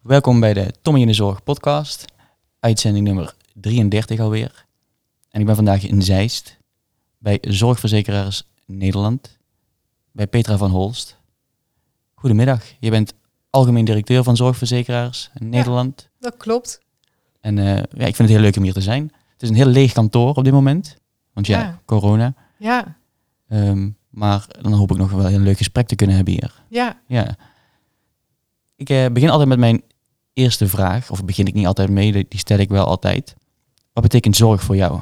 Welkom bij de Tommy in de Zorg podcast, uitzending nummer 33 alweer. En ik ben vandaag in Zeist bij Zorgverzekeraars Nederland, bij Petra van Holst. Goedemiddag, je bent algemeen directeur van Zorgverzekeraars Nederland. Dat klopt. En eh, ja, ik vind het heel leuk om hier te zijn. Het is een heel leeg kantoor op dit moment, want ja, Ja. corona. Ja, Ehm, maar dan hoop ik nog wel een leuk gesprek te kunnen hebben hier. ja. Ja. Ik eh, begin altijd met mijn eerste vraag, of begin ik niet altijd mee, die stel ik wel altijd. Wat betekent zorg voor jou?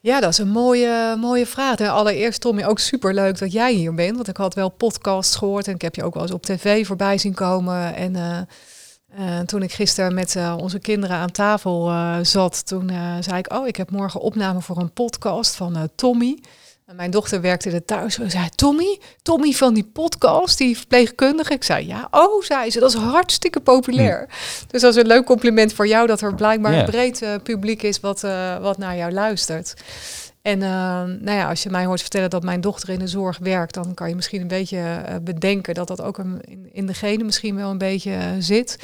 Ja, dat is een mooie, mooie vraag. En allereerst, Tommy, ook super leuk dat jij hier bent. Want ik had wel podcasts gehoord en ik heb je ook wel eens op tv voorbij zien komen. En eh, eh, toen ik gisteren met eh, onze kinderen aan tafel zat, toen zei ik, oh, ik heb morgen opname voor een podcast van Tommy. En mijn dochter werkte er thuis en zei, Tommy, Tommy van die podcast, die verpleegkundige. Ik zei, ja, oh, zei ze, dat is hartstikke populair. Dus dat is een leuk compliment voor jou, dat er blijkbaar een breed eh, publiek is wat, eh, wat naar jou luistert. En eh, nou ja, als je mij hoort vertellen dat mijn dochter in de zorg werkt, dan kan je misschien een beetje bedenken dat dat ook een, in, in de genen misschien wel een beetje zit.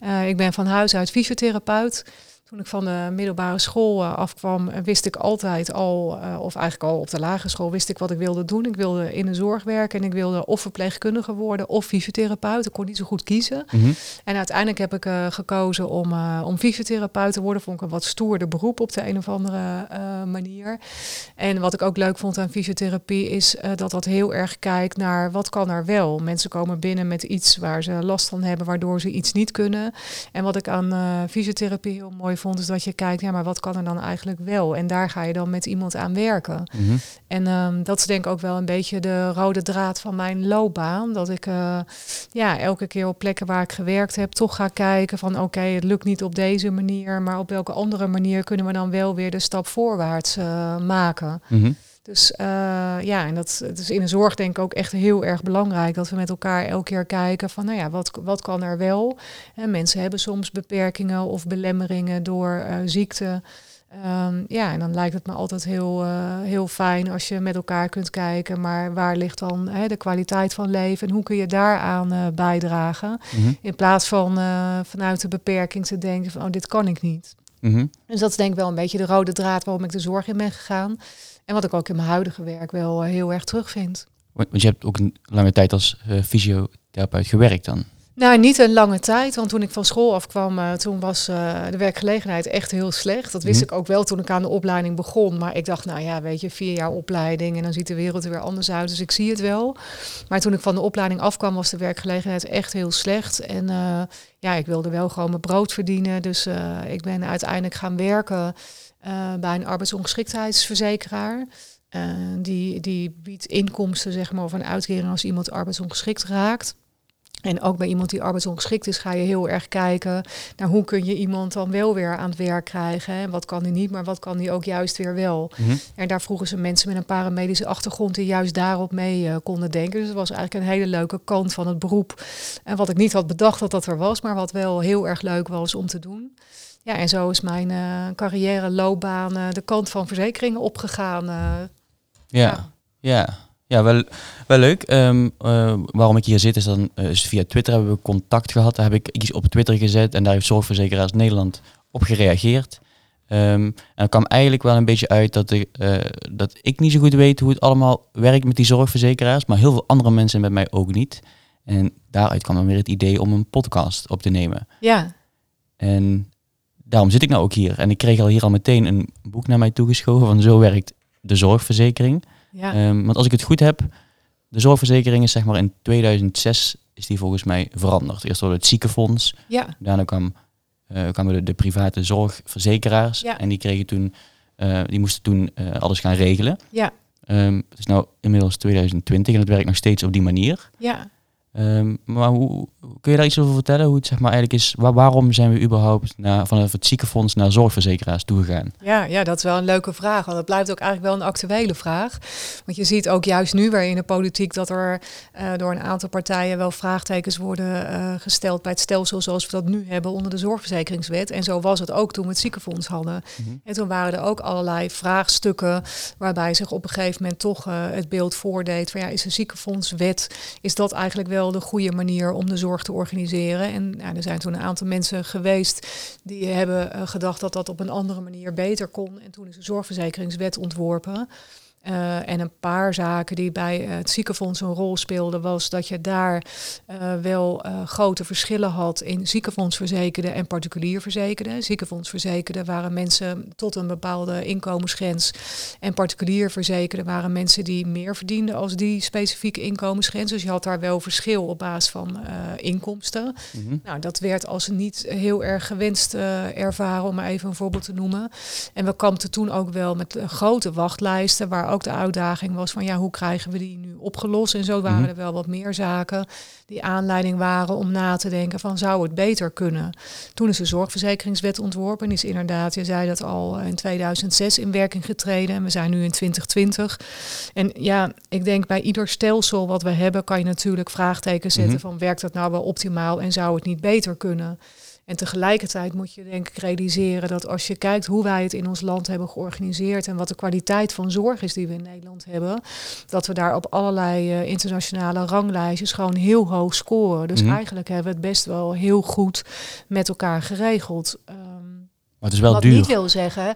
Mhm. Ik ben van huis uit fysiotherapeut. Toen ik van de middelbare school eh, afkwam, eh, wist ik altijd al, eh, of eigenlijk al op de lagere school, wist ik wat ik wilde doen. Ik wilde in de zorg werken en ik wilde of verpleegkundige worden of fysiotherapeut. Ik kon niet zo goed kiezen. Mhm. En uiteindelijk heb ik gekozen om, om fysiotherapeut te worden. Vond ik een wat stoerder beroep op de een of andere manier. En wat ik ook leuk vond aan fysiotherapie is dat dat heel erg kijkt naar wat kan er wel. Mensen komen binnen met iets waar ze last van hebben, waardoor ze iets niet kunnen. En wat ik aan fysiotherapie heel mooi vond, is dat je kijkt, ja, maar wat kan er dan eigenlijk wel? En daar ga je dan met iemand aan werken. Mhm. En ehm, dat is denk ik ook wel een beetje de rode draad van mijn loopbaan. Dat ik eh, ja, elke keer op plekken waar ik gewerkt heb, toch ga kijken van oké, het lukt niet op deze manier, maar op welke andere manier kunnen we dan wel weer de stap voorwaarts eh, maken. Mhm. Dus eh, ja, en dat het is in de zorg denk ik ook echt heel erg belangrijk dat we met elkaar elke keer kijken van nou ja, wat, wat kan er wel? En mensen hebben soms beperkingen of belemmeringen door eh, ziekte. Ehm, ja, en dan lijkt het me altijd heel, eh, heel fijn als je met elkaar kunt kijken, maar waar ligt dan hè, de kwaliteit van leven en hoe kun je daaraan bijdragen? Mhm. In plaats van vanuit de beperking te denken van oh, dit kan ik niet. Mhm. Dus dat is denk ik wel een beetje de rode draad waarom ik de zorg in ben gegaan. En wat ik ook in mijn huidige werk wel eh, heel erg terugvind. Want je hebt ook een lange tijd als eh, fysiotherapeut gewerkt dan. Nou, niet een lange tijd, want toen ik van school afkwam, eh, toen was de werkgelegenheid echt heel slecht. Dat wist Mhm. ik ook wel toen ik aan de opleiding begon. Maar ik dacht, nou ja, weet je, vier jaar opleiding en dan ziet de wereld er weer anders uit. Dus ik zie het wel. Maar toen ik van de opleiding afkwam, was de werkgelegenheid echt heel slecht. En ja, ik wilde wel gewoon mijn brood verdienen. Dus ik ben uiteindelijk gaan werken eh, bij een arbeidsongeschiktheidsverzekeraar. Eh, die, die biedt inkomsten, zeg maar, of een uitkering als iemand arbeidsongeschikt raakt. En ook bij iemand die arbeidsongeschikt is, ga je heel erg kijken naar hoe kun je iemand dan wel weer aan het werk krijgen. En wat kan die niet, maar wat kan die ook juist weer wel. Mhm. En daar vroegen ze mensen met een paramedische achtergrond die juist daarop mee eh, konden denken. Dus het was eigenlijk een hele leuke kant van het beroep. En wat ik niet had bedacht dat dat er was, maar wat wel heel erg leuk was om te doen. Ja, en zo is mijn eh, carrière, loopbaan, eh, de kant van verzekeringen opgegaan. eh. Ja, Ja. ja. ja. wel, wel leuk. Ehm, eh, waarom ik hier zit is dan is via Twitter hebben we contact gehad. Daar heb ik iets op Twitter gezet en daar heeft Zorgverzekeraars Nederland op gereageerd. Ehm, en kwam eigenlijk wel een beetje uit dat, ik, eh, dat ik niet zo goed weet hoe het allemaal werkt met die zorgverzekeraars, maar heel veel andere mensen met mij ook niet. En daaruit kwam dan weer het idee om een podcast op te nemen. ja, En daarom zit ik nou ook hier. En ik kreeg al hier al meteen een boek naar mij toegeschoven van Zo werkt de zorgverzekering. ja, Ehm, want als ik het goed heb, de zorgverzekering is zeg maar in 2006 is die volgens mij veranderd. Eerst door het ziekenfonds, ja, daarna kwam, eh, kwamen de, de private zorgverzekeraars. Ja. En die kregen toen, eh, die moesten toen eh, alles gaan regelen. ja, Ehm, het is nou inmiddels 2020 en het werkt nog steeds op die manier. ja. Ehm, maar hoe, kun je daar iets over vertellen? Hoe het zeg maar eigenlijk is, waar- waarom zijn we überhaupt naar, vanaf het ziekenfonds naar zorgverzekeraars toegegaan? Ja, ja, dat is wel een leuke vraag. Want dat blijft ook eigenlijk wel een actuele vraag. Want je ziet ook juist nu weer in de politiek dat er eh, door een aantal partijen wel vraagtekens worden eh, gesteld bij het stelsel zoals we dat nu hebben onder de zorgverzekeringswet. En zo was het ook toen we het ziekenfonds hadden. En toen waren er ook allerlei vraagstukken waarbij zich op een gegeven moment toch eh, het beeld voordeed van ja, is de ziekenfondswet, is dat eigenlijk wel de goede manier om de zorg te organiseren. En ja, er zijn toen een aantal mensen geweest die hebben gedacht dat dat op een andere manier beter kon. En toen is de zorgverzekeringswet ontworpen. Uh, en een paar zaken die bij het ziekenfonds een rol speelden, was dat je daar uh, wel uh, grote verschillen had in ziekenfondsverzekerden en particulier verzekerden. Ziekenfondsverzekerden waren mensen tot een bepaalde inkomensgrens. En particulier verzekerden waren mensen die meer verdienden als die specifieke inkomensgrens. Dus je had daar wel verschil op basis van inkomsten. Mm -hmm. Nou, dat werd als niet heel erg gewenst ervaren, om maar even een voorbeeld te noemen. En we kampten toen ook wel met grote wachtlijsten, waar ook de uitdaging was van ja, hoe krijgen we die nu opgelost? En zo waren mhm. er wel wat meer zaken die aanleiding waren om na te denken van zou het beter kunnen? Toen is de zorgverzekeringswet ontworpen en is inderdaad, je zei dat al in 2006 in werking getreden en we zijn nu in 2020. En ja, ik denk bij ieder stelsel wat we hebben kan je natuurlijk vraagtekens zetten mhm. van werkt dat nou wel optimaal en zou het niet beter kunnen? En tegelijkertijd moet je denk ik realiseren dat als je kijkt hoe wij het in ons land hebben georganiseerd en wat de kwaliteit van zorg is die we in Nederland hebben, dat we daar op allerlei uh, internationale ranglijstjes gewoon heel hoog scoren. Dus mhm. eigenlijk hebben we het best wel heel goed met elkaar geregeld. Um, maar het is wel wat duur. niet wil zeggen,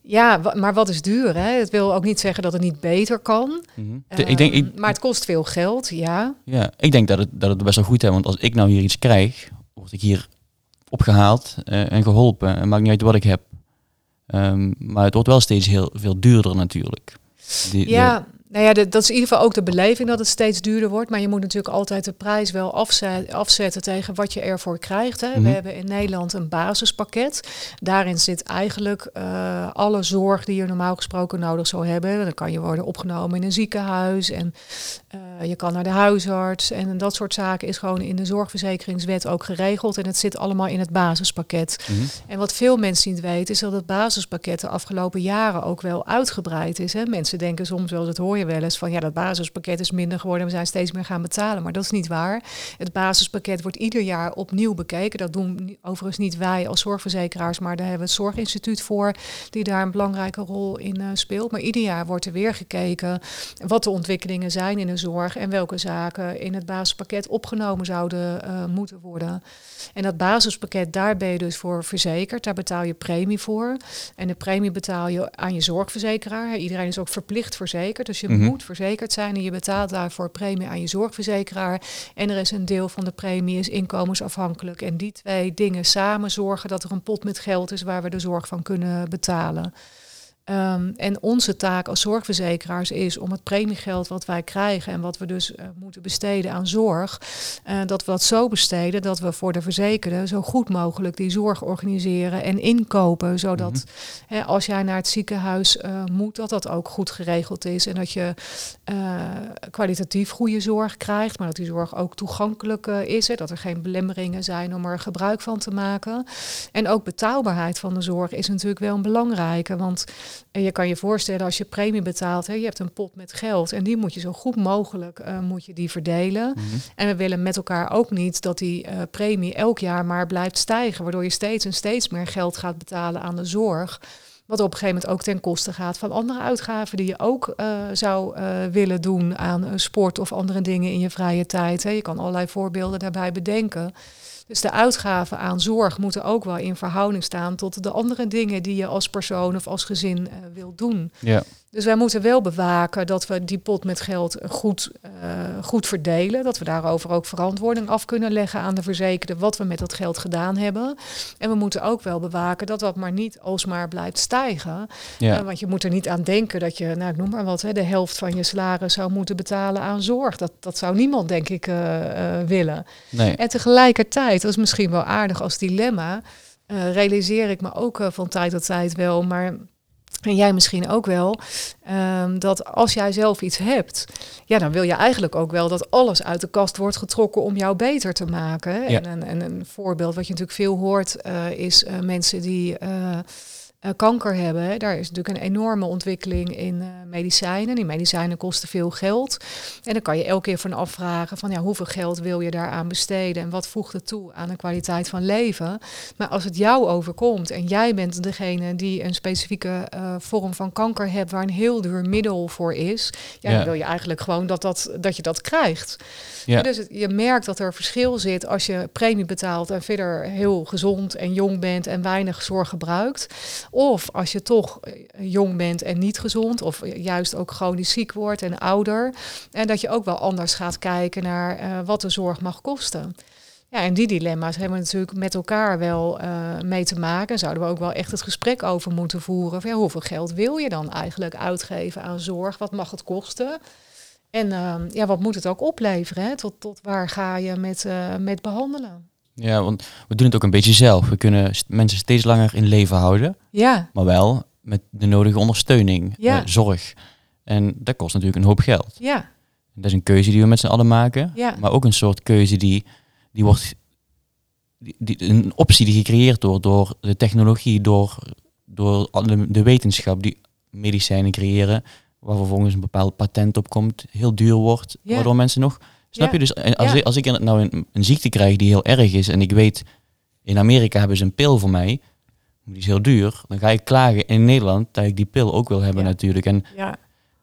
ja, maar wat is duur? Hè? Het wil ook niet zeggen dat het niet beter kan. Mm -hmm. ik denk, ik, maar het kost veel geld, ja. Ja, ik denk dat het, dat het best wel goed is. Want als ik nou hier iets krijg, word ik hier opgehaald uh, en geholpen. En maakt niet uit wat ik heb. Um, maar het wordt wel steeds heel veel duurder natuurlijk. Die, ja, nou ja, dat is in ieder geval ook de beleving dat het steeds duurder wordt. Maar je moet natuurlijk altijd de prijs wel afzet, afzetten tegen wat je ervoor krijgt. Hè. We mhm. hebben in Nederland een basispakket. Daarin zit eigenlijk uh, alle zorg die je normaal gesproken nodig zou hebben. Dan kan je worden opgenomen in een ziekenhuis en uh, je kan naar de huisarts. En dat soort zaken is gewoon in de zorgverzekeringswet ook geregeld. En het zit allemaal in het basispakket. Mm -hmm. En wat veel mensen niet weten is dat het basispakket de afgelopen jaren ook wel uitgebreid is. Hè. Mensen denken soms wel, dat hoor je wel eens van ja, dat basispakket is minder geworden. We zijn steeds meer gaan betalen. Maar dat is niet waar. Het basispakket wordt ieder jaar opnieuw bekeken. Dat doen overigens niet wij als zorgverzekeraars, maar daar hebben we het Zorginstituut voor, die daar een belangrijke rol in uh, speelt. Maar ieder jaar wordt er weer gekeken wat de ontwikkelingen zijn in de zorg en welke zaken in het basispakket opgenomen zouden uh, moeten worden. En dat basispakket, daar ben je dus voor verzekerd. Daar betaal je premie voor. En de premie betaal je aan je zorgverzekeraar. Iedereen is ook verplicht verzekerd. Dus je mm -hmm. moet verzekerd zijn en je betaalt daarvoor premie aan je zorgverzekeraar. En er is een deel van de premie is inkomensafhankelijk. En die twee dingen samen zorgen dat er een pot met geld is waar we de zorg van kunnen betalen. Um, en onze taak als zorgverzekeraars is om het premiegeld wat wij krijgen en wat we dus uh, moeten besteden aan zorg, uh, dat we dat zo besteden dat we voor de verzekerde zo goed mogelijk die zorg organiseren en inkopen, zodat mm -hmm. hè, als jij naar het ziekenhuis uh, moet, dat dat ook goed geregeld is en dat je kwalitatief goede zorg krijgt, maar dat die zorg ook toegankelijk is, hè, dat er geen belemmeringen zijn om er gebruik van te maken. En ook betaalbaarheid van de zorg is natuurlijk wel een belangrijke, want en je kan je voorstellen als je premie betaalt, hè, je hebt een pot met geld en die moet je zo goed mogelijk uh, moet je die verdelen. Mm -hmm. En we willen met elkaar ook niet dat die uh, premie elk jaar maar blijft stijgen, waardoor je steeds en steeds meer geld gaat betalen aan de zorg. Wat op een gegeven moment ook ten koste gaat van andere uitgaven die je ook uh, zou willen doen aan sport of andere dingen in je vrije tijd. Hè. Je kan allerlei voorbeelden daarbij bedenken. Dus de uitgaven aan zorg moeten ook wel in verhouding staan tot de andere dingen die je als persoon of als gezin uh, wil doen. Ja. Dus wij moeten wel bewaken dat we die pot met geld goed, uh, goed verdelen. Dat we daarover ook verantwoording af kunnen leggen aan de verzekerde wat we met dat geld gedaan hebben. En we moeten ook wel bewaken dat dat maar niet alsmaar blijft stijgen. Ja. Uh, want je moet er niet aan denken dat je, nou ik noem maar wat, hè, de helft van je salaris zou moeten betalen aan zorg. Dat, dat zou niemand denk ik uh, willen. Nee. En tegelijkertijd, dat is misschien wel aardig als dilemma, realiseer ik me ook van tijd tot tijd wel, maar en jij misschien ook wel, um, dat als jij zelf iets hebt, ja, dan wil je eigenlijk ook wel dat alles uit de kast wordt getrokken om jou beter te maken. Ja. En, en, en, een voorbeeld wat je natuurlijk veel hoort, uh, is uh, mensen die. Uh, uh, kanker hebben, daar is natuurlijk een enorme ontwikkeling in uh, medicijnen. Die medicijnen kosten veel geld. En dan kan je elke keer van afvragen van ja, hoeveel geld wil je daaraan besteden en wat voegt het toe aan de kwaliteit van leven. Maar als het jou overkomt en jij bent degene die een specifieke uh, vorm van kanker hebt waar een heel duur middel voor is, ja, ja. dan wil je eigenlijk gewoon dat, dat, dat je dat krijgt. Ja. dus het, je merkt dat er verschil zit als je premie betaalt en verder heel gezond en jong bent en weinig zorg gebruikt. Of als je toch eh, jong bent en niet gezond, of juist ook chronisch ziek wordt en ouder. En dat je ook wel anders gaat kijken naar uh, wat de zorg mag kosten. Ja, en die dilemma's hebben we natuurlijk met elkaar wel uh, mee te maken. Zouden we ook wel echt het gesprek over moeten voeren. Van, hoeveel geld wil je dan eigenlijk uitgeven aan zorg? Wat mag het kosten? En uh, ja, wat moet het ook opleveren? Hè? Tot, tot waar ga je met, met behandelen? Ja, want we doen het ook een beetje zelf. We kunnen mensen steeds langer in leven houden. Ja. Maar wel met de nodige ondersteuning, ja. uh, zorg. En dat kost natuurlijk een hoop geld. Ja. Dat is een keuze die we met z'n allen maken. Ja. Maar ook een soort keuze die, die wordt... Die, die, een optie die gecreëerd wordt door de technologie, door, door de, de wetenschap die medicijnen creëren, waar vervolgens een bepaald patent op komt, heel duur wordt, Ja. waardoor mensen nog... Snap je? Dus als, Ja. ik, als ik nou een, een ziekte krijg die heel erg is en ik weet, in Amerika hebben ze een pil voor mij, die is heel duur, dan ga ik klagen in Nederland dat ik die pil ook wil hebben natuurlijk. En Ja.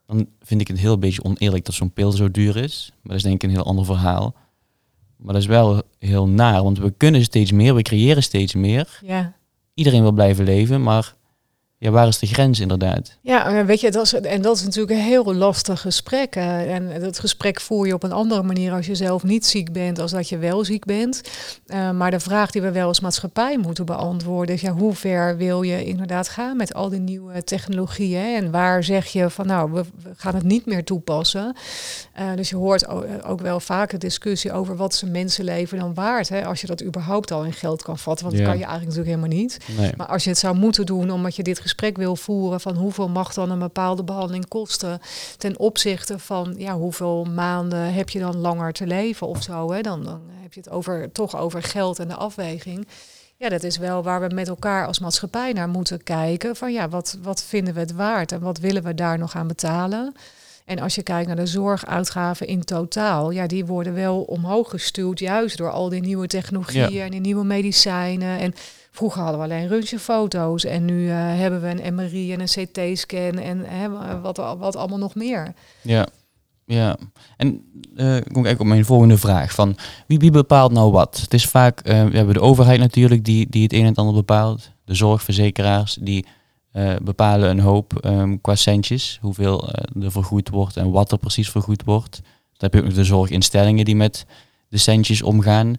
dan vind ik het heel beetje oneerlijk dat zo'n pil zo duur is. Maar dat is denk ik een heel ander verhaal. Maar dat is wel heel naar, want we kunnen steeds meer, we creëren steeds meer. Ja. Iedereen wil blijven leven, maar ja, waar is de grens inderdaad? Ja, weet je, dat is, en dat is natuurlijk een heel lastig gesprek. En dat gesprek voer je op een andere manier als je zelf niet ziek bent, als dat je wel ziek bent. Eh, maar de vraag die we wel als maatschappij moeten beantwoorden is, ja, hoe ver wil je inderdaad gaan met al die nieuwe technologieën? En waar zeg je van, nou, we, we gaan het niet meer toepassen? Eh, dus je hoort ook wel vaak een discussie over wat een mensenleven dan waard, hè? als je dat überhaupt al in geld kan vatten. Want dat kan je eigenlijk natuurlijk helemaal niet. Nee. Maar als je het zou moeten doen, omdat je dit gesprek wil voeren van hoeveel mag dan een bepaalde behandeling kosten ten opzichte van ja, hoeveel maanden heb je dan langer te leven of zo, hè? Dan, dan heb je het over, toch over geld en de afweging. Ja, dat is wel waar we met elkaar als maatschappij naar moeten kijken. Van ja, wat, wat vinden we het waard en wat willen we daar nog aan betalen? En als je kijkt naar de zorguitgaven in totaal, ja, die worden wel omhoog gestuurd, juist door al die nieuwe technologieën Ja. en die nieuwe medicijnen. En vroeger hadden we alleen röntgenfoto's en nu eh, hebben we een MRI en een CT-scan en hè, wat, wat allemaal nog meer. Ja, ja. En eh kom ik eigenlijk op mijn volgende vraag. Van wie, wie bepaalt nou wat? Het is vaak, eh, we hebben de overheid natuurlijk die, die het een en het ander bepaalt. De zorgverzekeraars die eh, bepalen een hoop ehm, qua centjes. Hoeveel eh, er vergoed wordt en wat er precies vergoed wordt. Dan heb je ook nog de zorginstellingen die met de centjes omgaan.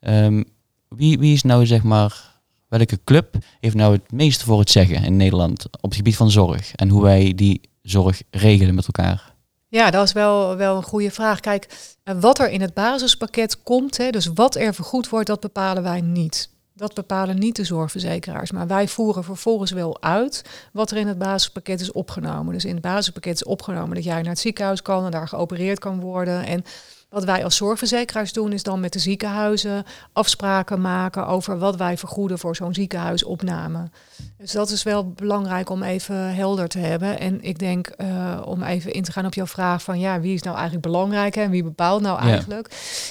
Ehm, wie, wie is nou zeg maar, welke club heeft nou het meeste voor het zeggen in Nederland op het gebied van zorg? En hoe wij die zorg regelen met elkaar? Ja, dat is wel, wel een goede vraag. Kijk, eh, wat er in het basispakket komt, hè, dus wat er vergoed wordt, dat bepalen wij niet. Dat bepalen niet de zorgverzekeraars. Maar wij voeren vervolgens wel uit wat er in het basispakket is opgenomen. Dus in het basispakket is opgenomen dat jij naar het ziekenhuis kan en daar geopereerd kan worden. En wat wij als zorgverzekeraars doen, is dan met de ziekenhuizen afspraken maken over wat wij vergoeden voor zo'n ziekenhuisopname. Dus dat is wel belangrijk om even helder te hebben. En ik denk, eh, om even in te gaan op jouw vraag van ja, wie is nou eigenlijk belangrijk en wie bepaalt nou Ja. eigenlijk?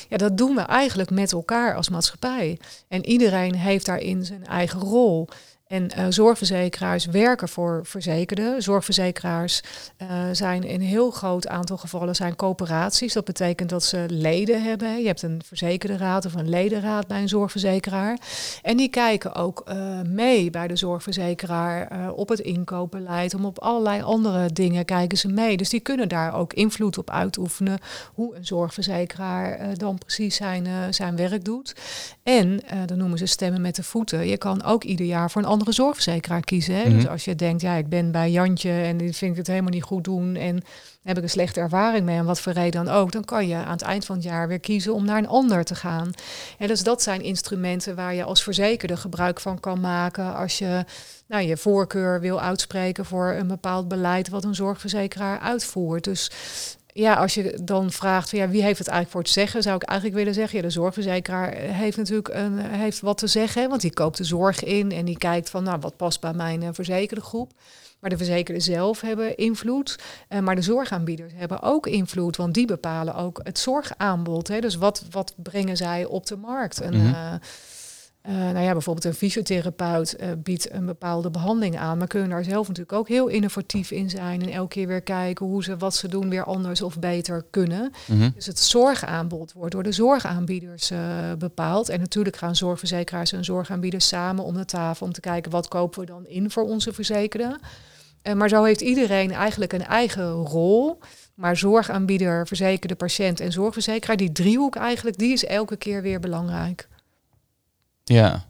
Ja, dat doen we eigenlijk met elkaar als maatschappij. En iedereen heeft daarin zijn eigen rol. En eh, zorgverzekeraars werken voor verzekerden. Zorgverzekeraars eh, zijn in een heel groot aantal gevallen zijn coöperaties. Dat betekent dat ze leden hebben. Je hebt een verzekerde raad of een ledenraad bij een zorgverzekeraar. En die kijken ook eh, mee bij de zorgverzekeraar op het inkoopbeleid. Om op allerlei andere dingen kijken ze mee. Dus die kunnen daar ook invloed op uitoefenen hoe een zorgverzekeraar dan precies zijn, zijn werk doet. En dan noemen ze stemmen met de voeten. Je kan ook ieder jaar voor een andere zorgverzekeraar kiezen. Hè? Dus Mhm. als je denkt, ja, ik ben bij Jantje en die vind ik het helemaal niet goed doen en heb ik een slechte ervaring mee en wat voor reden dan ook, dan kan je aan het eind van het jaar weer kiezen om naar een ander te gaan. En dus dat zijn instrumenten waar je als verzekerde gebruik van kan maken als je nou, je voorkeur wil uitspreken voor een bepaald beleid wat een zorgverzekeraar uitvoert. Dus ja, als je dan vraagt, van, ja, wie heeft het eigenlijk voor het zeggen, zou ik eigenlijk willen zeggen, ja, de zorgverzekeraar heeft natuurlijk een, heeft wat te zeggen, want die koopt de zorg in en die kijkt van, nou, wat past bij mijn uh, verzekerde groep. Maar de verzekerden zelf hebben invloed. Uh, maar de zorgaanbieders hebben ook invloed, want die bepalen ook het zorgaanbod. Hè. Dus wat, wat brengen zij op de markt? En, mm -hmm. Uh, nou ja, bijvoorbeeld een fysiotherapeut uh, biedt een bepaalde behandeling aan, maar kunnen daar zelf natuurlijk ook heel innovatief in zijn en elke keer weer kijken hoe ze wat ze doen weer anders of beter kunnen. Mm -hmm. Dus het zorgaanbod wordt door de zorgaanbieders uh, bepaald. En natuurlijk gaan zorgverzekeraars en zorgaanbieders samen om de tafel om te kijken wat kopen we dan in voor onze verzekerden. maar zo heeft iedereen eigenlijk een eigen rol. Maar zorgaanbieder, verzekerde patiënt en zorgverzekeraar, die driehoek eigenlijk, die is elke keer weer belangrijk. Ja.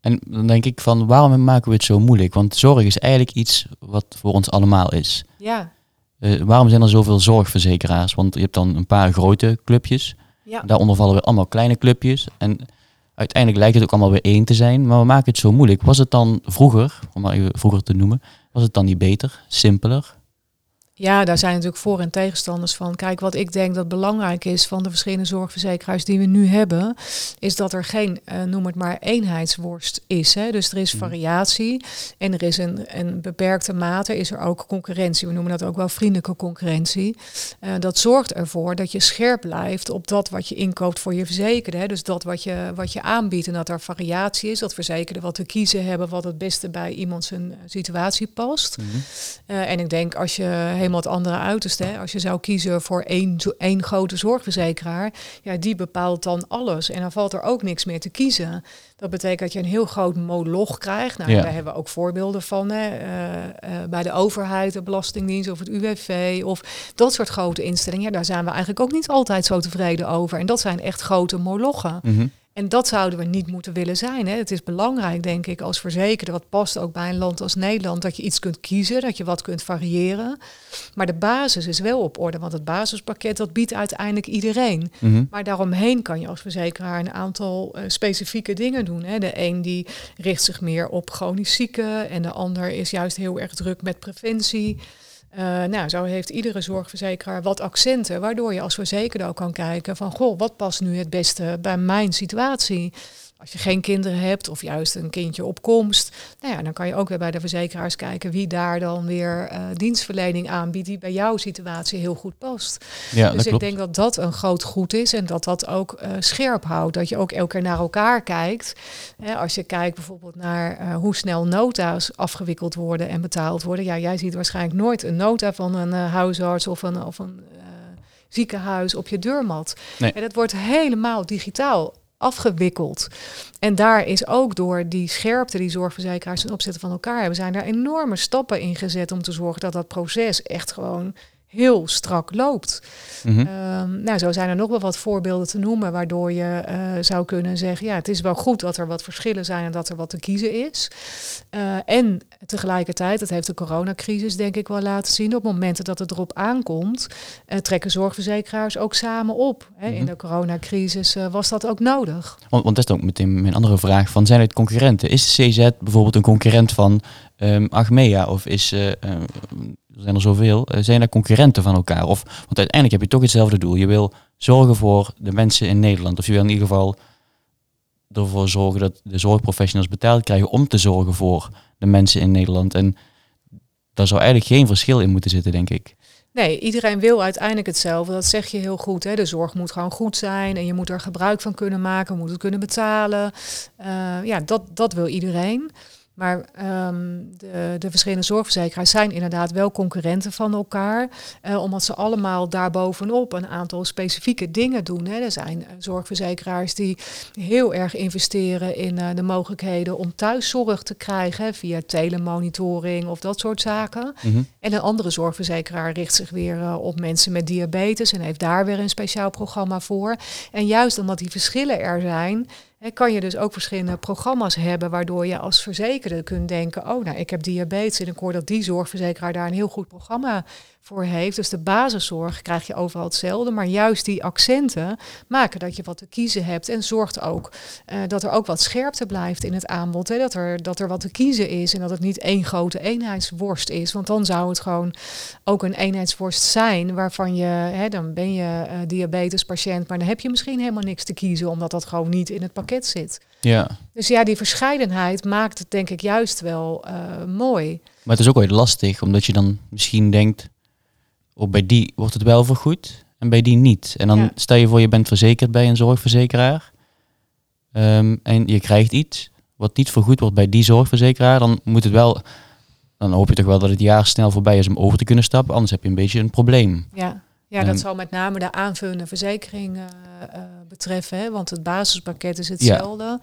En dan denk ik van, waarom maken we het zo moeilijk? Want zorg is eigenlijk iets wat voor ons allemaal is. Ja. Uh, waarom zijn er zoveel zorgverzekeraars? Want je hebt dan een paar grote clubjes. Ja. Daaronder vallen weer allemaal kleine clubjes. En uiteindelijk lijkt het ook allemaal weer één te zijn. Maar we maken het zo moeilijk. Was het dan vroeger, om maar even vroeger te noemen, was het dan niet beter, simpeler? Ja, daar zijn natuurlijk voor- en tegenstanders van. Kijk, wat ik denk dat belangrijk is van de verschillende zorgverzekeraars die we nu hebben, is dat er geen, uh, noem het maar, eenheidsworst is. Hè? Dus er is variatie en er is een, een beperkte mate, is er ook concurrentie. We noemen dat ook wel vriendelijke concurrentie. Uh, dat zorgt ervoor dat je scherp blijft op dat wat je inkoopt voor je verzekerde. Hè? Dus dat wat je, wat je aanbiedt en dat er variatie is. Dat verzekerden wat te kiezen hebben wat het beste bij iemand zijn situatie past. Mm -hmm. uh, en ik denk als je helemaal het andere uiterste. Hè. Als je zou kiezen voor één, één grote zorgverzekeraar, ja, die bepaalt dan alles. En dan valt er ook niks meer te kiezen. Dat betekent dat je een heel groot moloch krijgt. Nou, ja. daar hebben we ook voorbeelden van. Hè. Uh, uh, bij de overheid, de Belastingdienst of het UWV of dat soort grote instellingen. Ja, daar zijn we eigenlijk ook niet altijd zo tevreden over. En dat zijn echt grote molochen. Mm -hmm. En dat zouden we niet moeten willen zijn. Hè. Het is belangrijk, denk ik, als verzekerde, wat past ook bij een land als Nederland, dat je iets kunt kiezen, dat je wat kunt variëren. Maar de basis is wel op orde, want het basispakket dat biedt uiteindelijk iedereen. Mm -hmm. Maar daaromheen kan je als verzekeraar een aantal uh, specifieke dingen doen. Hè. De een die richt zich meer op chronisch zieken en de ander is juist heel erg druk met preventie. Uh, nou, zo heeft iedere zorgverzekeraar wat accenten, waardoor je als verzekerde ook kan kijken van, goh, wat past nu het beste bij mijn situatie? Als je geen kinderen hebt of juist een kindje op komst, nou ja, dan kan je ook weer bij de verzekeraars kijken wie daar dan weer uh, dienstverlening aanbiedt die bij jouw situatie heel goed past. Ja, dus ik klopt. denk dat dat een groot goed is en dat dat ook uh, scherp houdt. Dat je ook elke keer naar elkaar kijkt. Hè, als je kijkt bijvoorbeeld naar uh, hoe snel nota's afgewikkeld worden en betaald worden. Ja, jij ziet waarschijnlijk nooit een nota van een huisarts of een, of een ziekenhuis op je deurmat. Nee. En dat wordt helemaal digitaal afgewikkeld. En daar is ook door die scherpte die zorgverzekeraars ten opzetten van elkaar hebben, zijn daar enorme stappen in gezet om te zorgen dat dat proces echt gewoon heel strak loopt. Mhm. Mm -hmm. um, nou, zo zijn er nog wel wat voorbeelden te noemen waardoor je uh, zou kunnen zeggen, ja, het is wel goed dat er wat verschillen zijn en dat er wat te kiezen is. Uh, en tegelijkertijd, dat heeft de coronacrisis denk ik wel laten zien, op momenten dat het erop aankomt, uh, trekken zorgverzekeraars ook samen op. Hè. Mm -hmm. In de coronacrisis was dat ook nodig. Want, want dat is ook meteen mijn andere vraag van, zijn het concurrenten? Is CZ bijvoorbeeld een concurrent van um, Achmea of is er zijn er zoveel, zijn er concurrenten van elkaar? Of, want uiteindelijk heb je toch hetzelfde doel. Je wil zorgen voor de mensen in Nederland. Of je wil in ieder geval ervoor zorgen dat de zorgprofessionals betaald krijgen om te zorgen voor de mensen in Nederland. En daar zou eigenlijk geen verschil in moeten zitten, denk ik. Nee, iedereen wil uiteindelijk hetzelfde. Dat zeg je heel goed. Hè? De zorg moet gewoon goed zijn en je moet er gebruik van kunnen maken, moet het kunnen betalen. Uh, ja, dat, dat wil iedereen. Maar um, de, de, verschillende zorgverzekeraars zijn inderdaad wel concurrenten van elkaar. Uh, omdat ze allemaal daarbovenop een aantal specifieke dingen doen. Hè. Er zijn uh, zorgverzekeraars die heel erg investeren in uh, de mogelijkheden om thuiszorg te krijgen. Hè, via telemonitoring of dat soort zaken. Mhm. En een andere zorgverzekeraar richt zich weer op mensen met diabetes. En heeft daar weer een speciaal programma voor. En juist omdat die verschillen er zijn kan je dus ook verschillende programma's hebben waardoor je als verzekerde kunt denken, oh nou ik heb diabetes en ik hoor dat die zorgverzekeraar daar een heel goed programma voor heeft. Dus de basiszorg krijg je overal hetzelfde, maar juist die accenten maken dat je wat te kiezen hebt en zorgt ook uh, dat er ook wat scherpte blijft in het aanbod. Hè? Dat, er, dat er wat te kiezen is en dat het niet één grote eenheidsworst is, want dan zou het gewoon ook een eenheidsworst zijn waarvan je, hè, dan ben je uh, diabetespatiënt, maar dan heb je misschien helemaal niks te kiezen omdat dat gewoon niet in het pakket zit. Ja. Dus ja, die verscheidenheid maakt het denk ik juist wel uh, mooi. Maar het is ook wel lastig, omdat je dan misschien denkt, of bij die wordt het wel vergoed en bij die niet. En dan stel je voor je bent verzekerd bij een zorgverzekeraar um, en je krijgt iets wat niet vergoed wordt bij die zorgverzekeraar, dan moet het wel, dan hoop je toch wel dat het jaar snel voorbij is om over te kunnen stappen, anders heb je een beetje een probleem. Ja, ja dat um, zal met name de aanvullende verzekering uh, uh, betreffen, hè? want het basispakket is hetzelfde. Ja.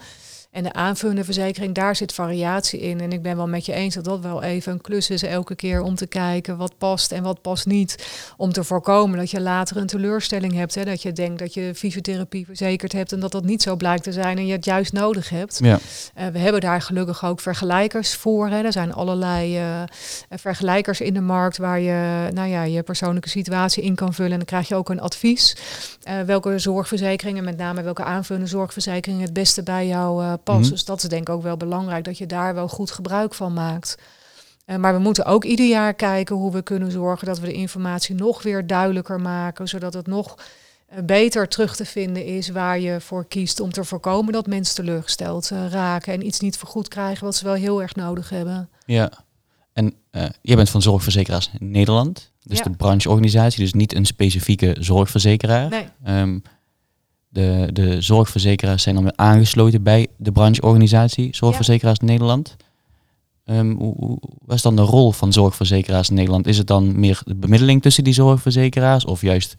En de aanvullende verzekering, daar zit variatie in. En ik ben wel met je eens dat dat wel even een klus is elke keer om te kijken wat past en wat past niet. Om te voorkomen dat je later een teleurstelling hebt. Hè? Dat je denkt dat je fysiotherapie verzekerd hebt en dat dat niet zo blijkt te zijn en je het juist nodig hebt. Ja. Uh, we hebben daar gelukkig ook vergelijkers voor. Hè? Er zijn allerlei uh, vergelijkers in de markt waar je nou ja, je persoonlijke situatie in kan vullen. En dan krijg je ook een advies. Uh, welke zorgverzekeringen, met name welke aanvullende zorgverzekeringen het beste bij jou pas. Mm -hmm. Dus dat is denk ik ook wel belangrijk, dat je daar wel goed gebruik van maakt. Uh, maar we moeten ook ieder jaar kijken hoe we kunnen zorgen dat we de informatie nog weer duidelijker maken, zodat het nog uh, beter terug te vinden is waar je voor kiest om te voorkomen dat mensen teleurgesteld uh, raken en iets niet vergoed krijgen wat ze wel heel erg nodig hebben. Ja, en jij bent van Zorgverzekeraars Nederland, dus ja. de brancheorganisatie, dus niet een specifieke zorgverzekeraar. Nee. Um, de, de zorgverzekeraars zijn dan aangesloten bij de brancheorganisatie Zorgverzekeraars ja. Nederland. Um, hoe, hoe, wat is dan de rol van zorgverzekeraars in Nederland? Is het dan meer de bemiddeling tussen die zorgverzekeraars of juist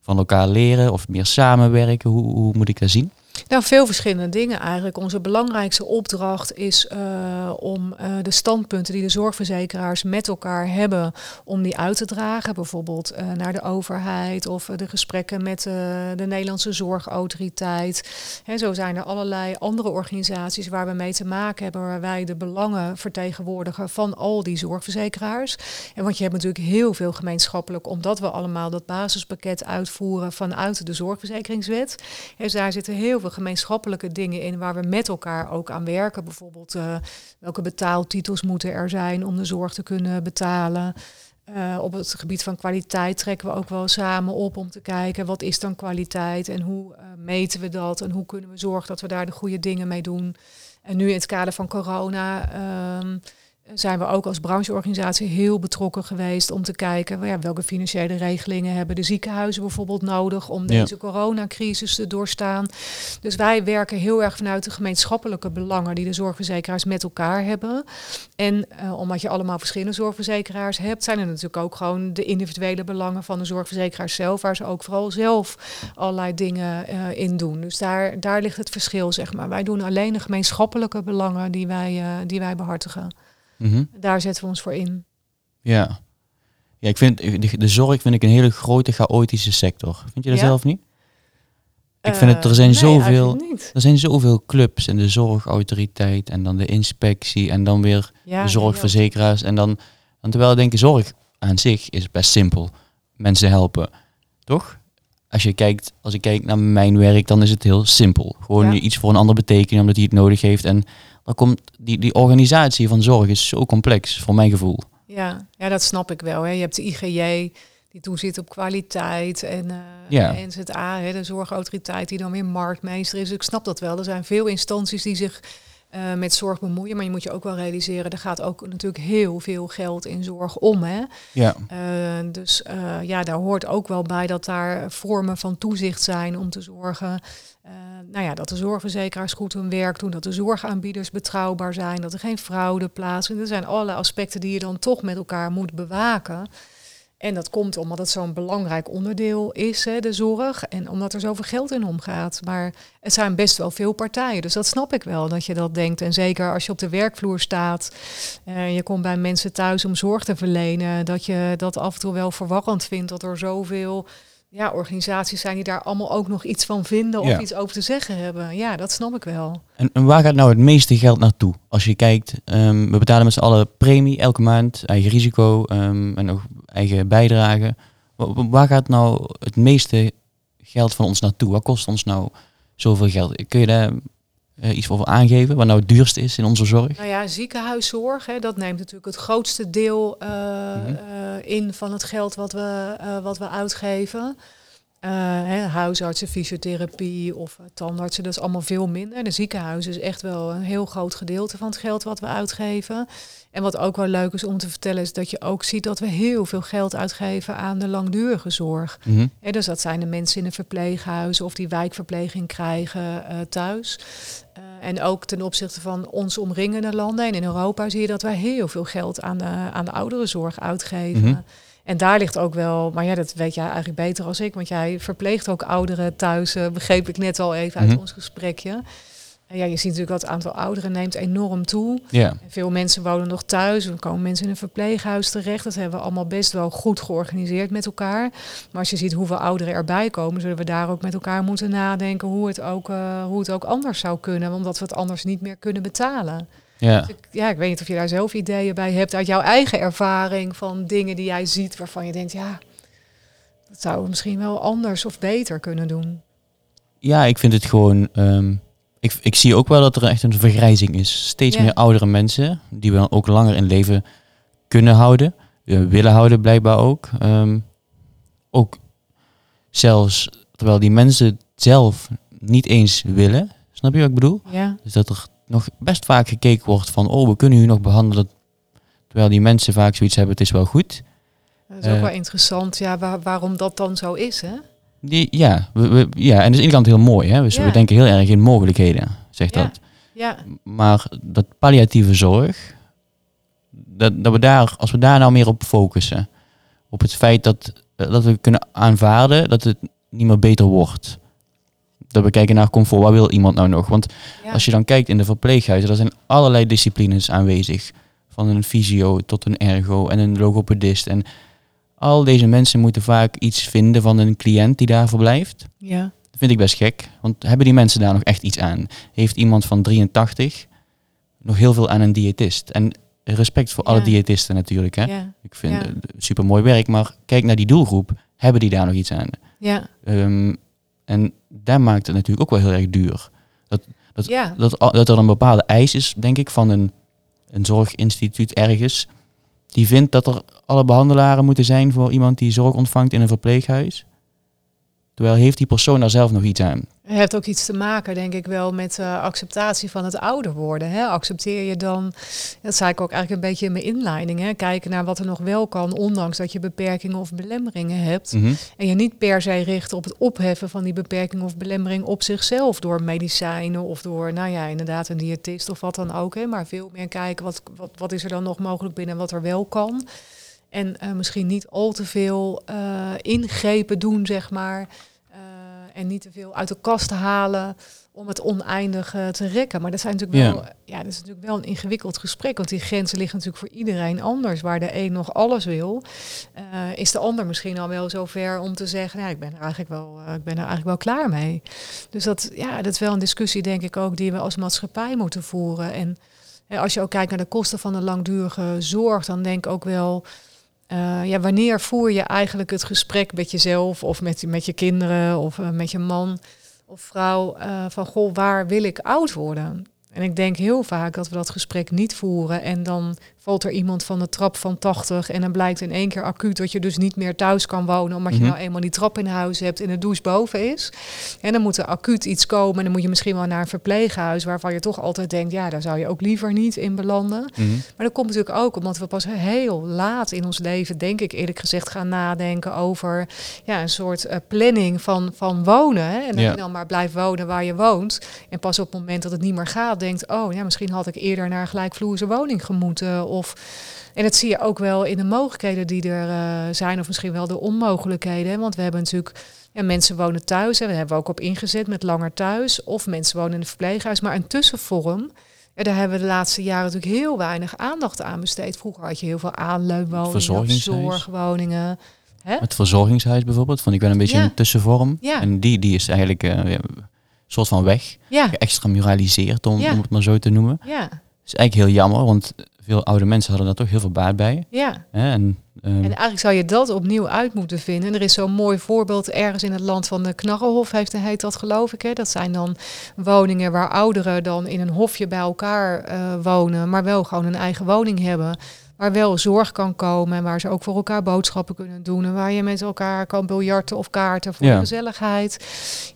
van elkaar leren of meer samenwerken? Hoe, hoe moet ik dat zien? Nou, veel verschillende dingen eigenlijk. Onze belangrijkste opdracht is uh, om uh, de standpunten die de zorgverzekeraars met elkaar hebben, om die uit te dragen. Bijvoorbeeld uh, naar de overheid of de gesprekken met de Nederlandse zorgautoriteit. He, zo zijn er allerlei andere organisaties waar we mee te maken hebben, waar wij de belangen vertegenwoordigen van al die zorgverzekeraars. En want je hebt natuurlijk heel veel gemeenschappelijk, omdat we allemaal dat basispakket uitvoeren vanuit de zorgverzekeringswet. Dus daar zitten heel veel gemeenschappelijke dingen in waar we met elkaar ook aan werken. Bijvoorbeeld uh, welke betaaltitels moeten er zijn om de zorg te kunnen betalen. Uh, op het gebied van kwaliteit trekken we ook wel samen op om te kijken wat is dan kwaliteit en hoe uh, meten we dat en hoe kunnen we zorgen dat we daar de goede dingen mee doen. En nu in het kader van corona um, zijn we ook als brancheorganisatie heel betrokken geweest om te kijken ja, welke financiële regelingen hebben de ziekenhuizen bijvoorbeeld nodig om deze ja. coronacrisis te doorstaan. Dus wij werken heel erg vanuit de gemeenschappelijke belangen die de zorgverzekeraars met elkaar hebben. En uh, omdat je allemaal verschillende zorgverzekeraars hebt, zijn er natuurlijk ook gewoon de individuele belangen van de zorgverzekeraars zelf, waar ze ook vooral zelf allerlei dingen uh, in doen. Dus daar, daar ligt het verschil, zeg maar. Wij doen alleen de gemeenschappelijke belangen die wij, uh, die wij behartigen. Mm -hmm. Daar zetten we ons voor in. Ja. Ja, ik vind de, de zorg vind ik een hele grote chaotische sector. Vind je dat ja? zelf niet? Ik vind het, er zijn uh, zoveel, er zijn zoveel clubs en de zorgautoriteit en dan de inspectie en dan weer ja, de zorgverzekeraars en dan, terwijl ik denk zorg aan zich is best simpel. Mensen helpen, toch? Als je kijkt, als ik kijk naar mijn werk, dan is het heel simpel. Gewoon Ja. iets voor een ander betekenen omdat hij het nodig heeft en dan komt die, die organisatie van zorg is zo complex voor mijn gevoel. Ja, ja dat snap ik wel. Hè. Je hebt de IGJ die toezit op kwaliteit en uh, Ja. NZA, hè, de zorgautoriteit die dan weer marktmeester is. Ik snap dat wel. Er zijn veel instanties die zich uh, met zorg bemoeien, maar je moet je ook wel realiseren, er gaat ook natuurlijk heel veel geld in zorg om. Hè? Ja, Uh, dus uh, ja, daar hoort ook wel bij dat daar vormen van toezicht zijn om te zorgen uh, nou ja, dat de zorgverzekeraars goed hun werk doen, dat de zorgaanbieders betrouwbaar zijn, dat er geen fraude plaatsvindt. Er zijn allerlei aspecten die je dan toch met elkaar moet bewaken. En dat komt omdat het zo'n belangrijk onderdeel is, hè, de zorg. En omdat er zoveel geld in omgaat. Maar het zijn best wel veel partijen. Dus dat snap ik wel, dat je dat denkt. En zeker als je op de werkvloer staat. Uh, je komt bij mensen thuis om zorg te verlenen. Dat je dat af en toe wel verwarrend vindt. Dat er zoveel ja, organisaties zijn die daar allemaal ook nog iets van vinden of Ja. iets over te zeggen hebben. Ja, dat snap ik wel. En, en waar gaat nou het meeste geld naartoe? Als je kijkt, ehm, we betalen met z'n allen premie elke maand, eigen risico ehm, en nog eigen bijdrage. Wa- wa- Waar gaat nou het meeste geld van ons naartoe? Wat kost ons nou zoveel geld? Kun je daar eh, iets over aangeven? Wat nou het duurste is in onze zorg? Nou ja, ziekenhuiszorg, hè, dat neemt natuurlijk het grootste deel eh, Mhm. eh, in van het geld wat we, wat we uitgeven. Eh, hè, huisartsen, fysiotherapie of eh, tandartsen, dat is allemaal veel minder. De ziekenhuizen is echt wel een heel groot gedeelte van het geld wat we uitgeven. En wat ook wel leuk is om te vertellen, is dat je ook ziet dat we heel veel geld uitgeven aan de langdurige zorg. Hè, dus dat zijn de mensen in de verpleeghuizen of die wijkverpleging krijgen eh, thuis. En ook ten opzichte van ons omringende landen. En in Europa zie je dat wij heel veel geld aan de, aan de ouderenzorg uitgeven. Mhm. En daar ligt ook wel, maar ja, dat weet jij eigenlijk beter als ik, want jij verpleegt ook ouderen thuis, eh, begreep ik net al even uit Mhm. ons gesprekje. En ja, je ziet natuurlijk dat het aantal ouderen neemt enorm toe. Ja, En veel mensen wonen nog thuis, er komen mensen in een verpleeghuis terecht. Dat hebben we allemaal best wel goed georganiseerd met elkaar. Maar als je ziet hoeveel ouderen erbij komen, zullen we daar ook met elkaar moeten nadenken hoe het ook, eh, hoe het ook anders zou kunnen. Omdat we het anders niet meer kunnen betalen. Ja. Dus ik, ja, ik weet niet of je daar zelf ideeën bij hebt uit jouw eigen ervaring van dingen die jij ziet waarvan je denkt, ja, dat zouden we misschien wel anders of beter kunnen doen. ja ik vind het gewoon... ehm, ik, ik zie ook wel dat er echt een vergrijzing is. Steeds Ja. meer oudere mensen die we dan ook langer in leven kunnen houden. eh, willen houden blijkbaar ook. Ehm, ook zelfs terwijl die mensen het zelf niet eens willen. Snap je wat ik bedoel? Ja, Dus dat er nog best vaak gekeken wordt van... oh, we kunnen u nog behandelen. Terwijl die mensen vaak zoiets hebben, het is wel goed. dat is ook Eh. wel interessant ja, waar- waarom dat dan zo is, hè? Die, ja, we, we- ja, en dat is aan de ene kant heel mooi. Hè? Dus Ja. we denken heel erg in mogelijkheden, zegt Ja. dat. Ja, Maar dat palliatieve zorg, dat, dat we daar, als we daar nou meer op focussen, op het feit dat, eh, dat we kunnen aanvaarden dat het niet meer beter wordt. Dat we kijken naar comfort, wat wil iemand nou nog? Want ja. als je dan kijkt in de verpleeghuizen, er zijn allerlei disciplines aanwezig. Van een fysio tot een ergo en een logopedist. En al deze mensen moeten vaak iets vinden van een cliënt die daar verblijft. ja. Dat vind ik best gek. Want hebben die mensen daar nog echt iets aan? Heeft iemand van 83 nog heel veel aan een diëtist? En respect voor alle diëtisten natuurlijk. Hè? ja, Ik vind Ja. super mooi werk. Maar kijk naar die doelgroep. Hebben die daar nog iets aan? ja, Ehm, en daar maakt het natuurlijk ook wel heel erg duur. Dat, ja. dat, al- dat er een bepaalde eis is, denk ik, van een, een zorginstituut ergens. Die vindt dat er alle behandelaren moeten zijn voor iemand die zorg ontvangt in een verpleeghuis. Terwijl heeft die persoon daar zelf nog iets aan? Het heeft ook iets te maken, denk ik wel, met eh, acceptatie van het ouder worden. Hè? Accepteer je dan, dat zei ik ook eigenlijk een beetje in mijn inleiding, hè? kijken naar wat er nog wel kan, ondanks dat je beperkingen of belemmeringen hebt. Mhm. En je niet per se richt op het opheffen van die beperking of belemmering op zichzelf door medicijnen of door, nou ja, inderdaad een diëtist of wat dan ook. Hè? Maar veel meer kijken wat, wat, wat is er dan nog mogelijk binnen wat er wel kan. En eh, misschien niet al te veel eh, ingrepen doen, zeg maar. Eh, en niet te veel uit de kast halen om het oneindig te rekken. Maar dat, zijn natuurlijk Ja. wel, ja, dat is natuurlijk wel een ingewikkeld gesprek. Want die grenzen liggen natuurlijk voor iedereen anders. Waar de een nog alles wil, is de ander misschien al wel zover om te zeggen... Ja, ik ben er eigenlijk wel, ik ben er eigenlijk wel klaar mee. Dus dat, ja, dat is wel een discussie, denk ik ook, die we als maatschappij moeten voeren. En als je ook kijkt naar de kosten van de langdurige zorg... dan denk ik ook wel... eh, ja, wanneer voer je eigenlijk het gesprek met jezelf of met, met je kinderen of eh, met je man of vrouw eh, van goh, waar wil ik oud worden? En ik denk heel vaak dat we dat gesprek niet voeren en dan valt er iemand van de trap van 80 en dan blijkt in één keer acuut dat je dus niet meer thuis kan wonen omdat Mhm. je nou eenmaal die trap in huis hebt en de douche boven is. En dan moet er acuut iets komen en dan moet je misschien wel naar een verpleeghuis waarvan je toch altijd denkt, ja, daar zou je ook liever niet in belanden. Mhm. Maar dat komt natuurlijk ook omdat we pas heel laat in ons leven, denk ik eerlijk gezegd, gaan nadenken over ja, een soort eh, planning van, van wonen. Hè? En dat Ja. je dan maar blijft wonen waar je woont. En pas op het moment dat het niet meer gaat, denkt, oh ja, misschien had ik eerder naar een gelijkvloerse woning gemoeten. Of, en dat zie je ook wel in de mogelijkheden die er eh, zijn, of misschien wel de onmogelijkheden. hè. Want we hebben natuurlijk ja, mensen wonen thuis en daar hebben we ook op ingezet met langer thuis. Of mensen wonen in een verpleeghuis. Maar een tussenvorm, ja, daar hebben we de laatste jaren natuurlijk heel weinig aandacht aan besteed. Vroeger had je heel veel aanleunwoningen, zorgwoningen. Hè? Het verzorgingshuis bijvoorbeeld, vond ik wel een beetje Ja. een tussenvorm. Ja. En die, die is eigenlijk eh, een soort van weg. Ja, Geëxtramuraliseerd, om, om het maar zo te noemen. ja, Dat is eigenlijk heel jammer, want veel oude mensen hadden daar toch heel veel baat bij. ja. En, ehm, En eigenlijk zou je dat opnieuw uit moeten vinden. En er is zo'n mooi voorbeeld ergens in het land van de Knarrenhof, heeft, heet dat geloof ik. Hè? Dat zijn dan woningen waar ouderen dan in een hofje bij elkaar eh, wonen, maar wel gewoon een eigen woning hebben. Waar wel zorg kan komen en waar ze ook voor elkaar boodschappen kunnen doen. En waar je met elkaar kan biljarten of kaarten voor Ja. gezelligheid.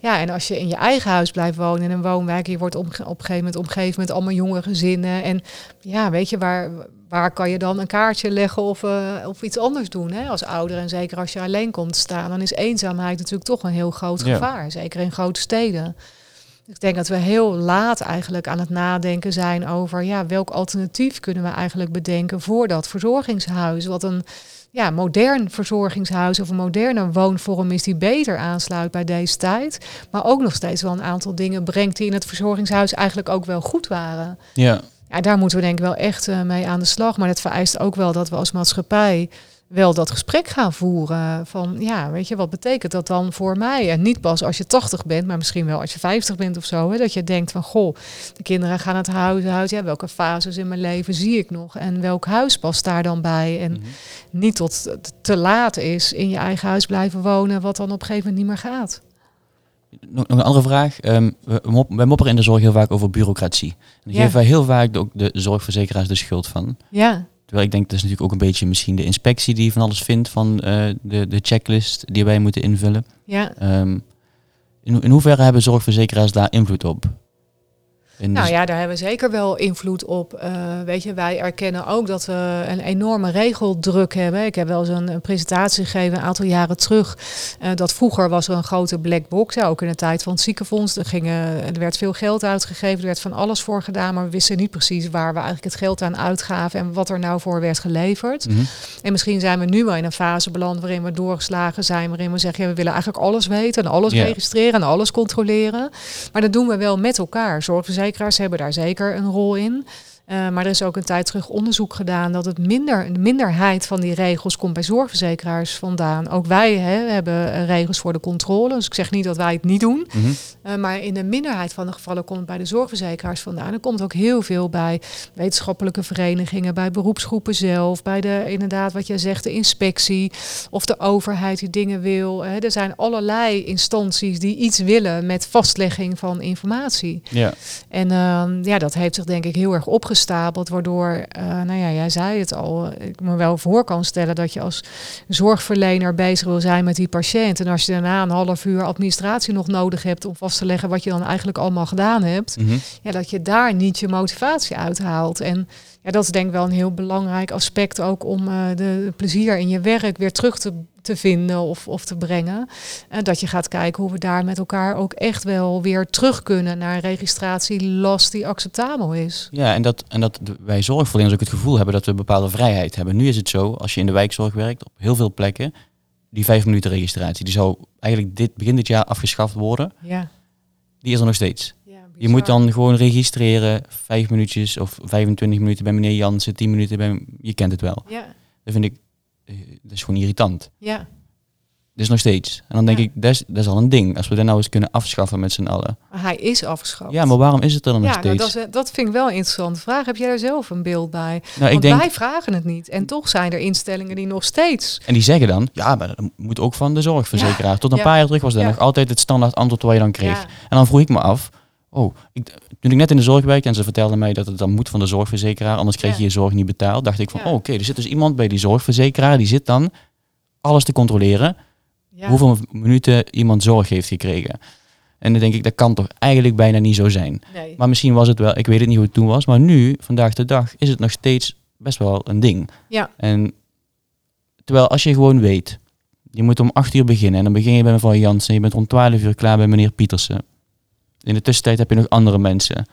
Ja, en als je in je eigen huis blijft wonen in een woonwijk, je wordt op een gegeven moment omgeven met allemaal jonge gezinnen. En ja, weet je, waar, waar kan je dan een kaartje leggen of, eh, of iets anders doen hè, als ouder? En zeker als je alleen komt staan, dan is eenzaamheid natuurlijk toch een heel groot Ja. gevaar. Zeker in grote steden. Ik denk dat we heel laat eigenlijk aan het nadenken zijn over ja, welk alternatief kunnen we eigenlijk bedenken voor dat verzorgingshuis. Wat een ja, modern verzorgingshuis of een moderne woonvorm is die beter aansluit bij deze tijd. Maar ook nog steeds wel een aantal dingen brengt die in het verzorgingshuis eigenlijk ook wel goed waren. ja, Ja, daar moeten we denk ik wel echt eh, mee aan de slag. Maar dat vereist ook wel dat we als maatschappij wel dat gesprek gaan voeren. Van ja, weet je, wat betekent dat dan voor mij? En niet pas als je 80 bent, maar misschien wel als je 50 bent of zo. Hè, dat je denkt van goh, de kinderen gaan het huis uit. Ja, welke fases in mijn leven zie ik nog? En welk huis past daar dan bij? En Mhm. niet tot het te laat is in je eigen huis blijven wonen, wat dan op een gegeven moment niet meer gaat. Nog, een andere vraag. Ehm, we, we mopperen in de zorg heel vaak over bureaucratie. En daar Ja. geven wij heel vaak de, ook de zorgverzekeraars de schuld van. Ja, Terwijl ik denk, dat is natuurlijk ook een beetje misschien de inspectie die van alles vindt van eh, de, de checklist die wij moeten invullen. ja. Ehm, in, ho- in hoeverre hebben zorgverzekeraars daar invloed op? Nou z- ja, daar hebben we zeker wel invloed op. Eh, weet je, wij erkennen ook dat we een enorme regeldruk hebben. Ik heb wel eens een, een presentatie gegeven een aantal jaren terug. eh, dat vroeger was er een grote black box, ja, ook in de tijd van het ziekenfonds. Er, gingen, er werd veel geld uitgegeven, er werd van alles voor gedaan, maar we wisten niet precies waar we eigenlijk het geld aan uitgaven en wat er nou voor werd geleverd. Mhm. En misschien zijn we nu wel in een fase beland waarin we doorgeslagen zijn, waarin we zeggen, ja, we willen eigenlijk alles weten en alles registreren en alles controleren. Maar dat doen we wel met elkaar. Hebben daar zeker een rol in. Eh, maar er is ook een tijd terug onderzoek gedaan dat het minder, een minderheid van die regels komt bij zorgverzekeraars vandaan. Ook wij hè, hebben eh, regels voor de controle. Dus ik zeg niet dat wij het niet doen. Mhm. Uh, maar in de minderheid van de gevallen komt het bij de zorgverzekeraars vandaan. Er komt ook heel veel bij wetenschappelijke verenigingen, bij beroepsgroepen zelf, bij de, inderdaad, wat jij zegt, de inspectie of de overheid die dingen wil. Hè. Er zijn allerlei instanties die iets willen met vastlegging van informatie. Ja. En ehm, ja, dat heeft zich denk ik heel erg opgestapeld, waardoor, eh, nou ja, jij zei het al, ik me wel voor kan stellen dat je als zorgverlener bezig wil zijn met die patiënt. En als je daarna een half uur administratie nog nodig hebt om vast te leggen wat je dan eigenlijk allemaal gedaan hebt, Mhm. ja, dat je daar niet je motivatie uithaalt. En ja, dat is denk ik wel een heel belangrijk aspect ook om eh, de plezier in je werk weer terug te, te vinden of, of te brengen. En dat je gaat kijken hoe we daar met elkaar ook echt wel weer terug kunnen naar een registratielast die acceptabel is. Ja, en dat, en dat wij zorgverleners ook het gevoel hebben dat we bepaalde vrijheid hebben. Nu is het zo, als je in de wijkzorg werkt, op heel veel plekken, die vijf minuten registratie, die zou eigenlijk dit, begin dit jaar afgeschaft worden. Ja. Die is er nog steeds. ja Je moet dan gewoon registreren, vijf minuutjes of 25 minuten bij meneer Jansen, 10 minuten bij, je kent het wel. Ja, Dat vind ik, dat is gewoon irritant. ja, Dat is nog steeds. En dan denk Ja. ik, dat is, dat is al een ding. Als we dat nou eens kunnen afschaffen met z'n allen. maar hij is afgeschaft. Ja, maar waarom is het er dan nog nou, steeds? dat, is, dat vind ik wel een interessante vraag. Heb jij daar zelf een beeld bij? nou, ik Want denk, wij vragen het niet. En toch zijn er instellingen die nog steeds en die zeggen dan, ja, maar dat moet ook van de zorgverzekeraar. Tot een paar jaar terug was dat nog altijd het standaard antwoord wat je dan kreeg. En dan vroeg ik me af, oh, ik, toen ik net in de zorg werkte en ze vertelden mij dat het dan moet van de zorgverzekeraar, anders kreeg je je zorg niet betaald, dacht ik van, oh, oké, er zit dus iemand bij die zorgverzekeraar, die zit dan alles te controleren, hoeveel minuten iemand zorg heeft gekregen. En dan denk ik, dat kan toch eigenlijk bijna niet zo zijn. Nee. Maar misschien was het wel, ik weet het niet hoe het toen was, maar nu, vandaag de dag, is het nog steeds best wel een ding. Ja. En terwijl als je gewoon weet, je moet om acht uur beginnen en dan begin je bij mevrouw Jansen en je bent om twaalf uur klaar bij meneer Pietersen. In de tussentijd heb je nog andere mensen.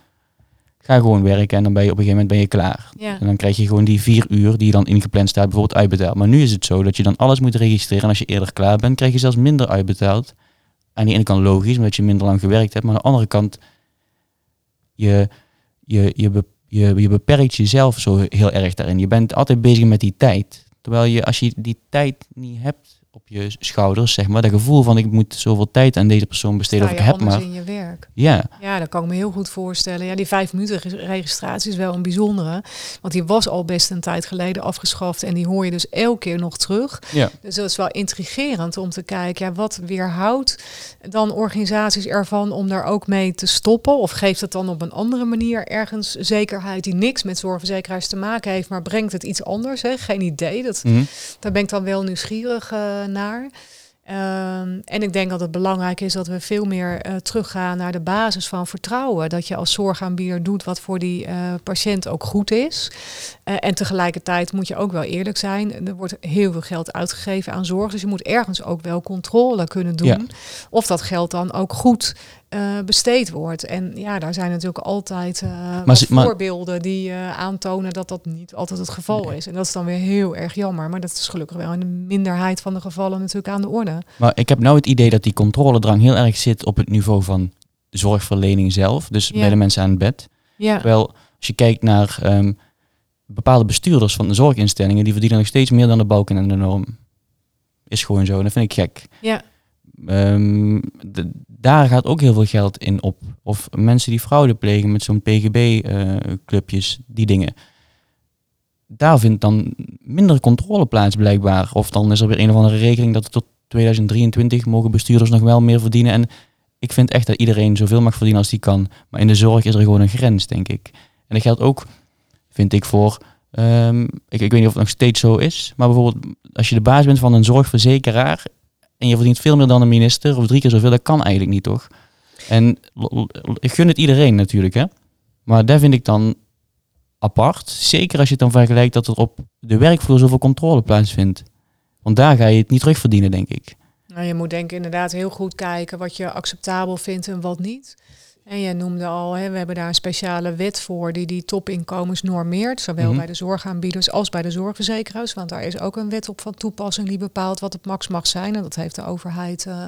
Ga gewoon werken en dan ben je op een gegeven moment ben je klaar. Ja. En dan krijg je gewoon die vier uur die je dan ingepland staat bijvoorbeeld uitbetaald. Maar nu is het zo dat je dan alles moet registreren en als je eerder klaar bent, krijg je zelfs minder uitbetaald. Aan de ene kant logisch, omdat je minder lang gewerkt hebt, maar aan de andere kant, je, je, je, be- je, je beperkt jezelf zo heel erg daarin. Je bent altijd bezig met die tijd. Terwijl je, als je die tijd niet hebt op je schouders, zeg maar. Dat gevoel van ik moet zoveel tijd aan deze persoon besteden of ik heb maar. in je werk. Ja, Ja, dat kan ik me heel goed voorstellen. Ja, die vijf minuten re- registratie is wel een bijzondere. Want die was al best een tijd geleden afgeschaft. En die hoor je dus elke keer nog terug. ja. Dus dat is wel intrigerend om te kijken. Ja, wat weerhoudt dan organisaties ervan om daar ook mee te stoppen? Of geeft het dan op een andere manier ergens zekerheid die niks met zorgverzekeraars te maken heeft, maar brengt het iets anders? Hè? Geen idee. Dat, Mhm. daar ben ik dan wel nieuwsgierig eh, naar. Ehm, en ik denk dat het belangrijk is dat we veel meer eh, teruggaan naar de basis van vertrouwen. Dat je als zorgaanbieder doet wat voor die eh, patiënt ook goed is. Eh, en tegelijkertijd moet je ook wel eerlijk zijn. Er wordt heel veel geld uitgegeven aan zorg. Dus je moet ergens ook wel controle kunnen doen. Ja. Of dat geld dan ook goed eh, besteed wordt. En ja, daar zijn natuurlijk altijd maar- voorbeelden die eh, aantonen dat dat niet altijd het geval Nee. is. En dat is dan weer heel erg jammer. Maar dat is gelukkig wel in de minderheid van de gevallen natuurlijk aan de orde. Maar ik heb nou het idee dat die controledrang heel erg zit op het niveau van zorgverlening zelf. Dus Ja. bij de mensen aan het bed. Ja, Terwijl als je kijkt naar ehm, bepaalde bestuurders van de zorginstellingen, die verdienen nog steeds meer dan de balken en de norm. Is gewoon zo. En dat vind ik gek. ja, Ehm, daar gaat ook heel veel geld in op. Of mensen die fraude plegen met zo'n PGB-clubjes, die dingen. Daar vindt dan minder controle plaats blijkbaar. Of dan is er weer een of andere regeling dat tot 2023 mogen bestuurders nog wel meer verdienen. En ik vind echt dat iedereen zoveel mag verdienen als die kan. Maar in de zorg is er gewoon een grens, denk ik. En dat geldt ook, vind ik, voor... ehm, ik, ik weet niet of het nog steeds zo is. Maar bijvoorbeeld als je de baas bent van een zorgverzekeraar en je verdient veel meer dan een minister of drie keer zoveel, dat kan eigenlijk niet, toch? En ik gun het iedereen natuurlijk, hè. Maar daar vind ik dan apart. Zeker als je het dan vergelijkt dat er op de werkvloer zoveel controle plaatsvindt. Want daar ga je het niet terugverdienen, denk ik. Nou, je moet denk ik inderdaad heel goed kijken wat je acceptabel vindt en wat niet. En je noemde al, hè, we hebben daar een speciale wet voor die die topinkomens normeert. Zowel Mhm. bij de zorgaanbieders als bij de zorgverzekeraars. Want daar is ook een wet op van toepassing die bepaalt wat het max mag zijn. En dat heeft de overheid eh,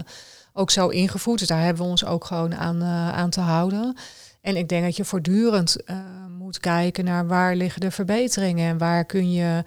ook zo ingevoerd. Dus daar hebben we ons ook gewoon aan, eh, aan te houden. En ik denk dat je voortdurend eh, moet kijken naar waar liggen de verbeteringen en waar kun je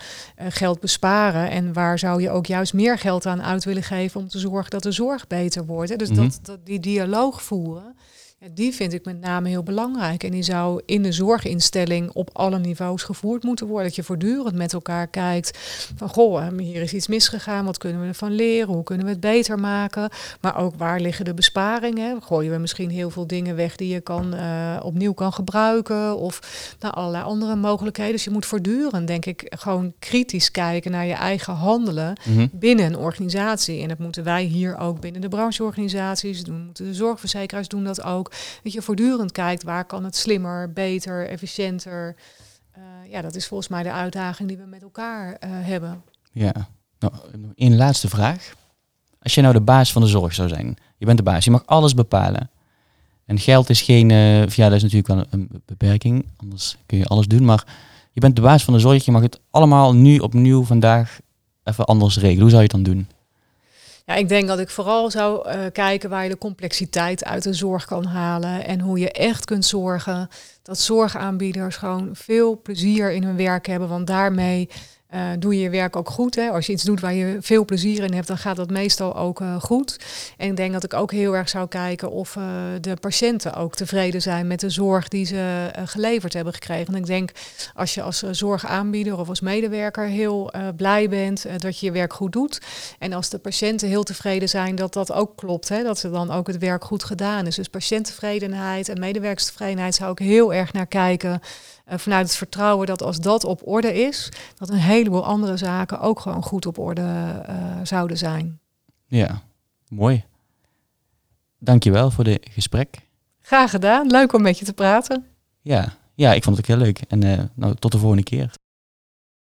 geld besparen en waar zou je ook juist meer geld aan uit willen geven om te zorgen dat de zorg beter wordt. Hè? Dus Mhm. dat, dat, die dialoog voeren, ja, die vind ik met name heel belangrijk. En die zou in de zorginstelling op alle niveaus gevoerd moeten worden. Dat je voortdurend met elkaar kijkt van goh, eh, hier is iets misgegaan, wat kunnen we ervan leren, hoe kunnen we het beter maken. Maar ook waar liggen de besparingen? Gooien we misschien heel veel dingen weg die je kan, eh, opnieuw kan gebruiken of nou, allerlei andere mogelijkheden. Dus je moet voortdurend, denk ik, gewoon kritisch kijken naar je eigen handelen Mhm. binnen een organisatie. En dat moeten wij hier ook binnen de brancheorganisaties doen. Moeten de zorgverzekeraars doen dat ook. Dat je voortdurend kijkt waar kan het slimmer, beter, efficiënter. Eh, ja, dat is volgens mij de uitdaging die we met elkaar eh, hebben. Ja. Nou, één laatste vraag. Als je nou de baas van de zorg zou zijn, je bent de baas, je mag alles bepalen. En geld is geen, eh, ja, dat is natuurlijk wel een beperking, anders kun je alles doen. Maar je bent de baas van de zorg, je mag het allemaal nu opnieuw vandaag even anders regelen. Hoe zou je het dan doen? Ja, ik denk dat ik vooral zou eh, kijken waar je de complexiteit uit de zorg kan halen. En hoe je echt kunt zorgen dat zorgaanbieders gewoon veel plezier in hun werk hebben. Want daarmee eh, doe je je werk ook goed. Hè? Als je iets doet waar je veel plezier in hebt, dan gaat dat meestal ook eh, goed. En ik denk dat ik ook heel erg zou kijken of eh, de patiënten ook tevreden zijn met de zorg die ze geleverd hebben gekregen. En ik denk als je als zorgaanbieder of als medewerker heel blij bent dat je je werk goed doet. En als de patiënten heel tevreden zijn dat dat ook klopt, hè, dat er dan ook het werk goed gedaan is. Dus patiënttevredenheid en medewerkerstevredenheid zou ik heel erg naar kijken. Eh, vanuit het vertrouwen dat als dat op orde is, dat een heleboel andere zaken ook gewoon goed op orde eh, zouden zijn. Ja, mooi. Dankjewel voor dit gesprek. Graag gedaan, leuk om met je te praten. Ja, ja ik vond het ook heel leuk. En eh, nou, tot de volgende keer.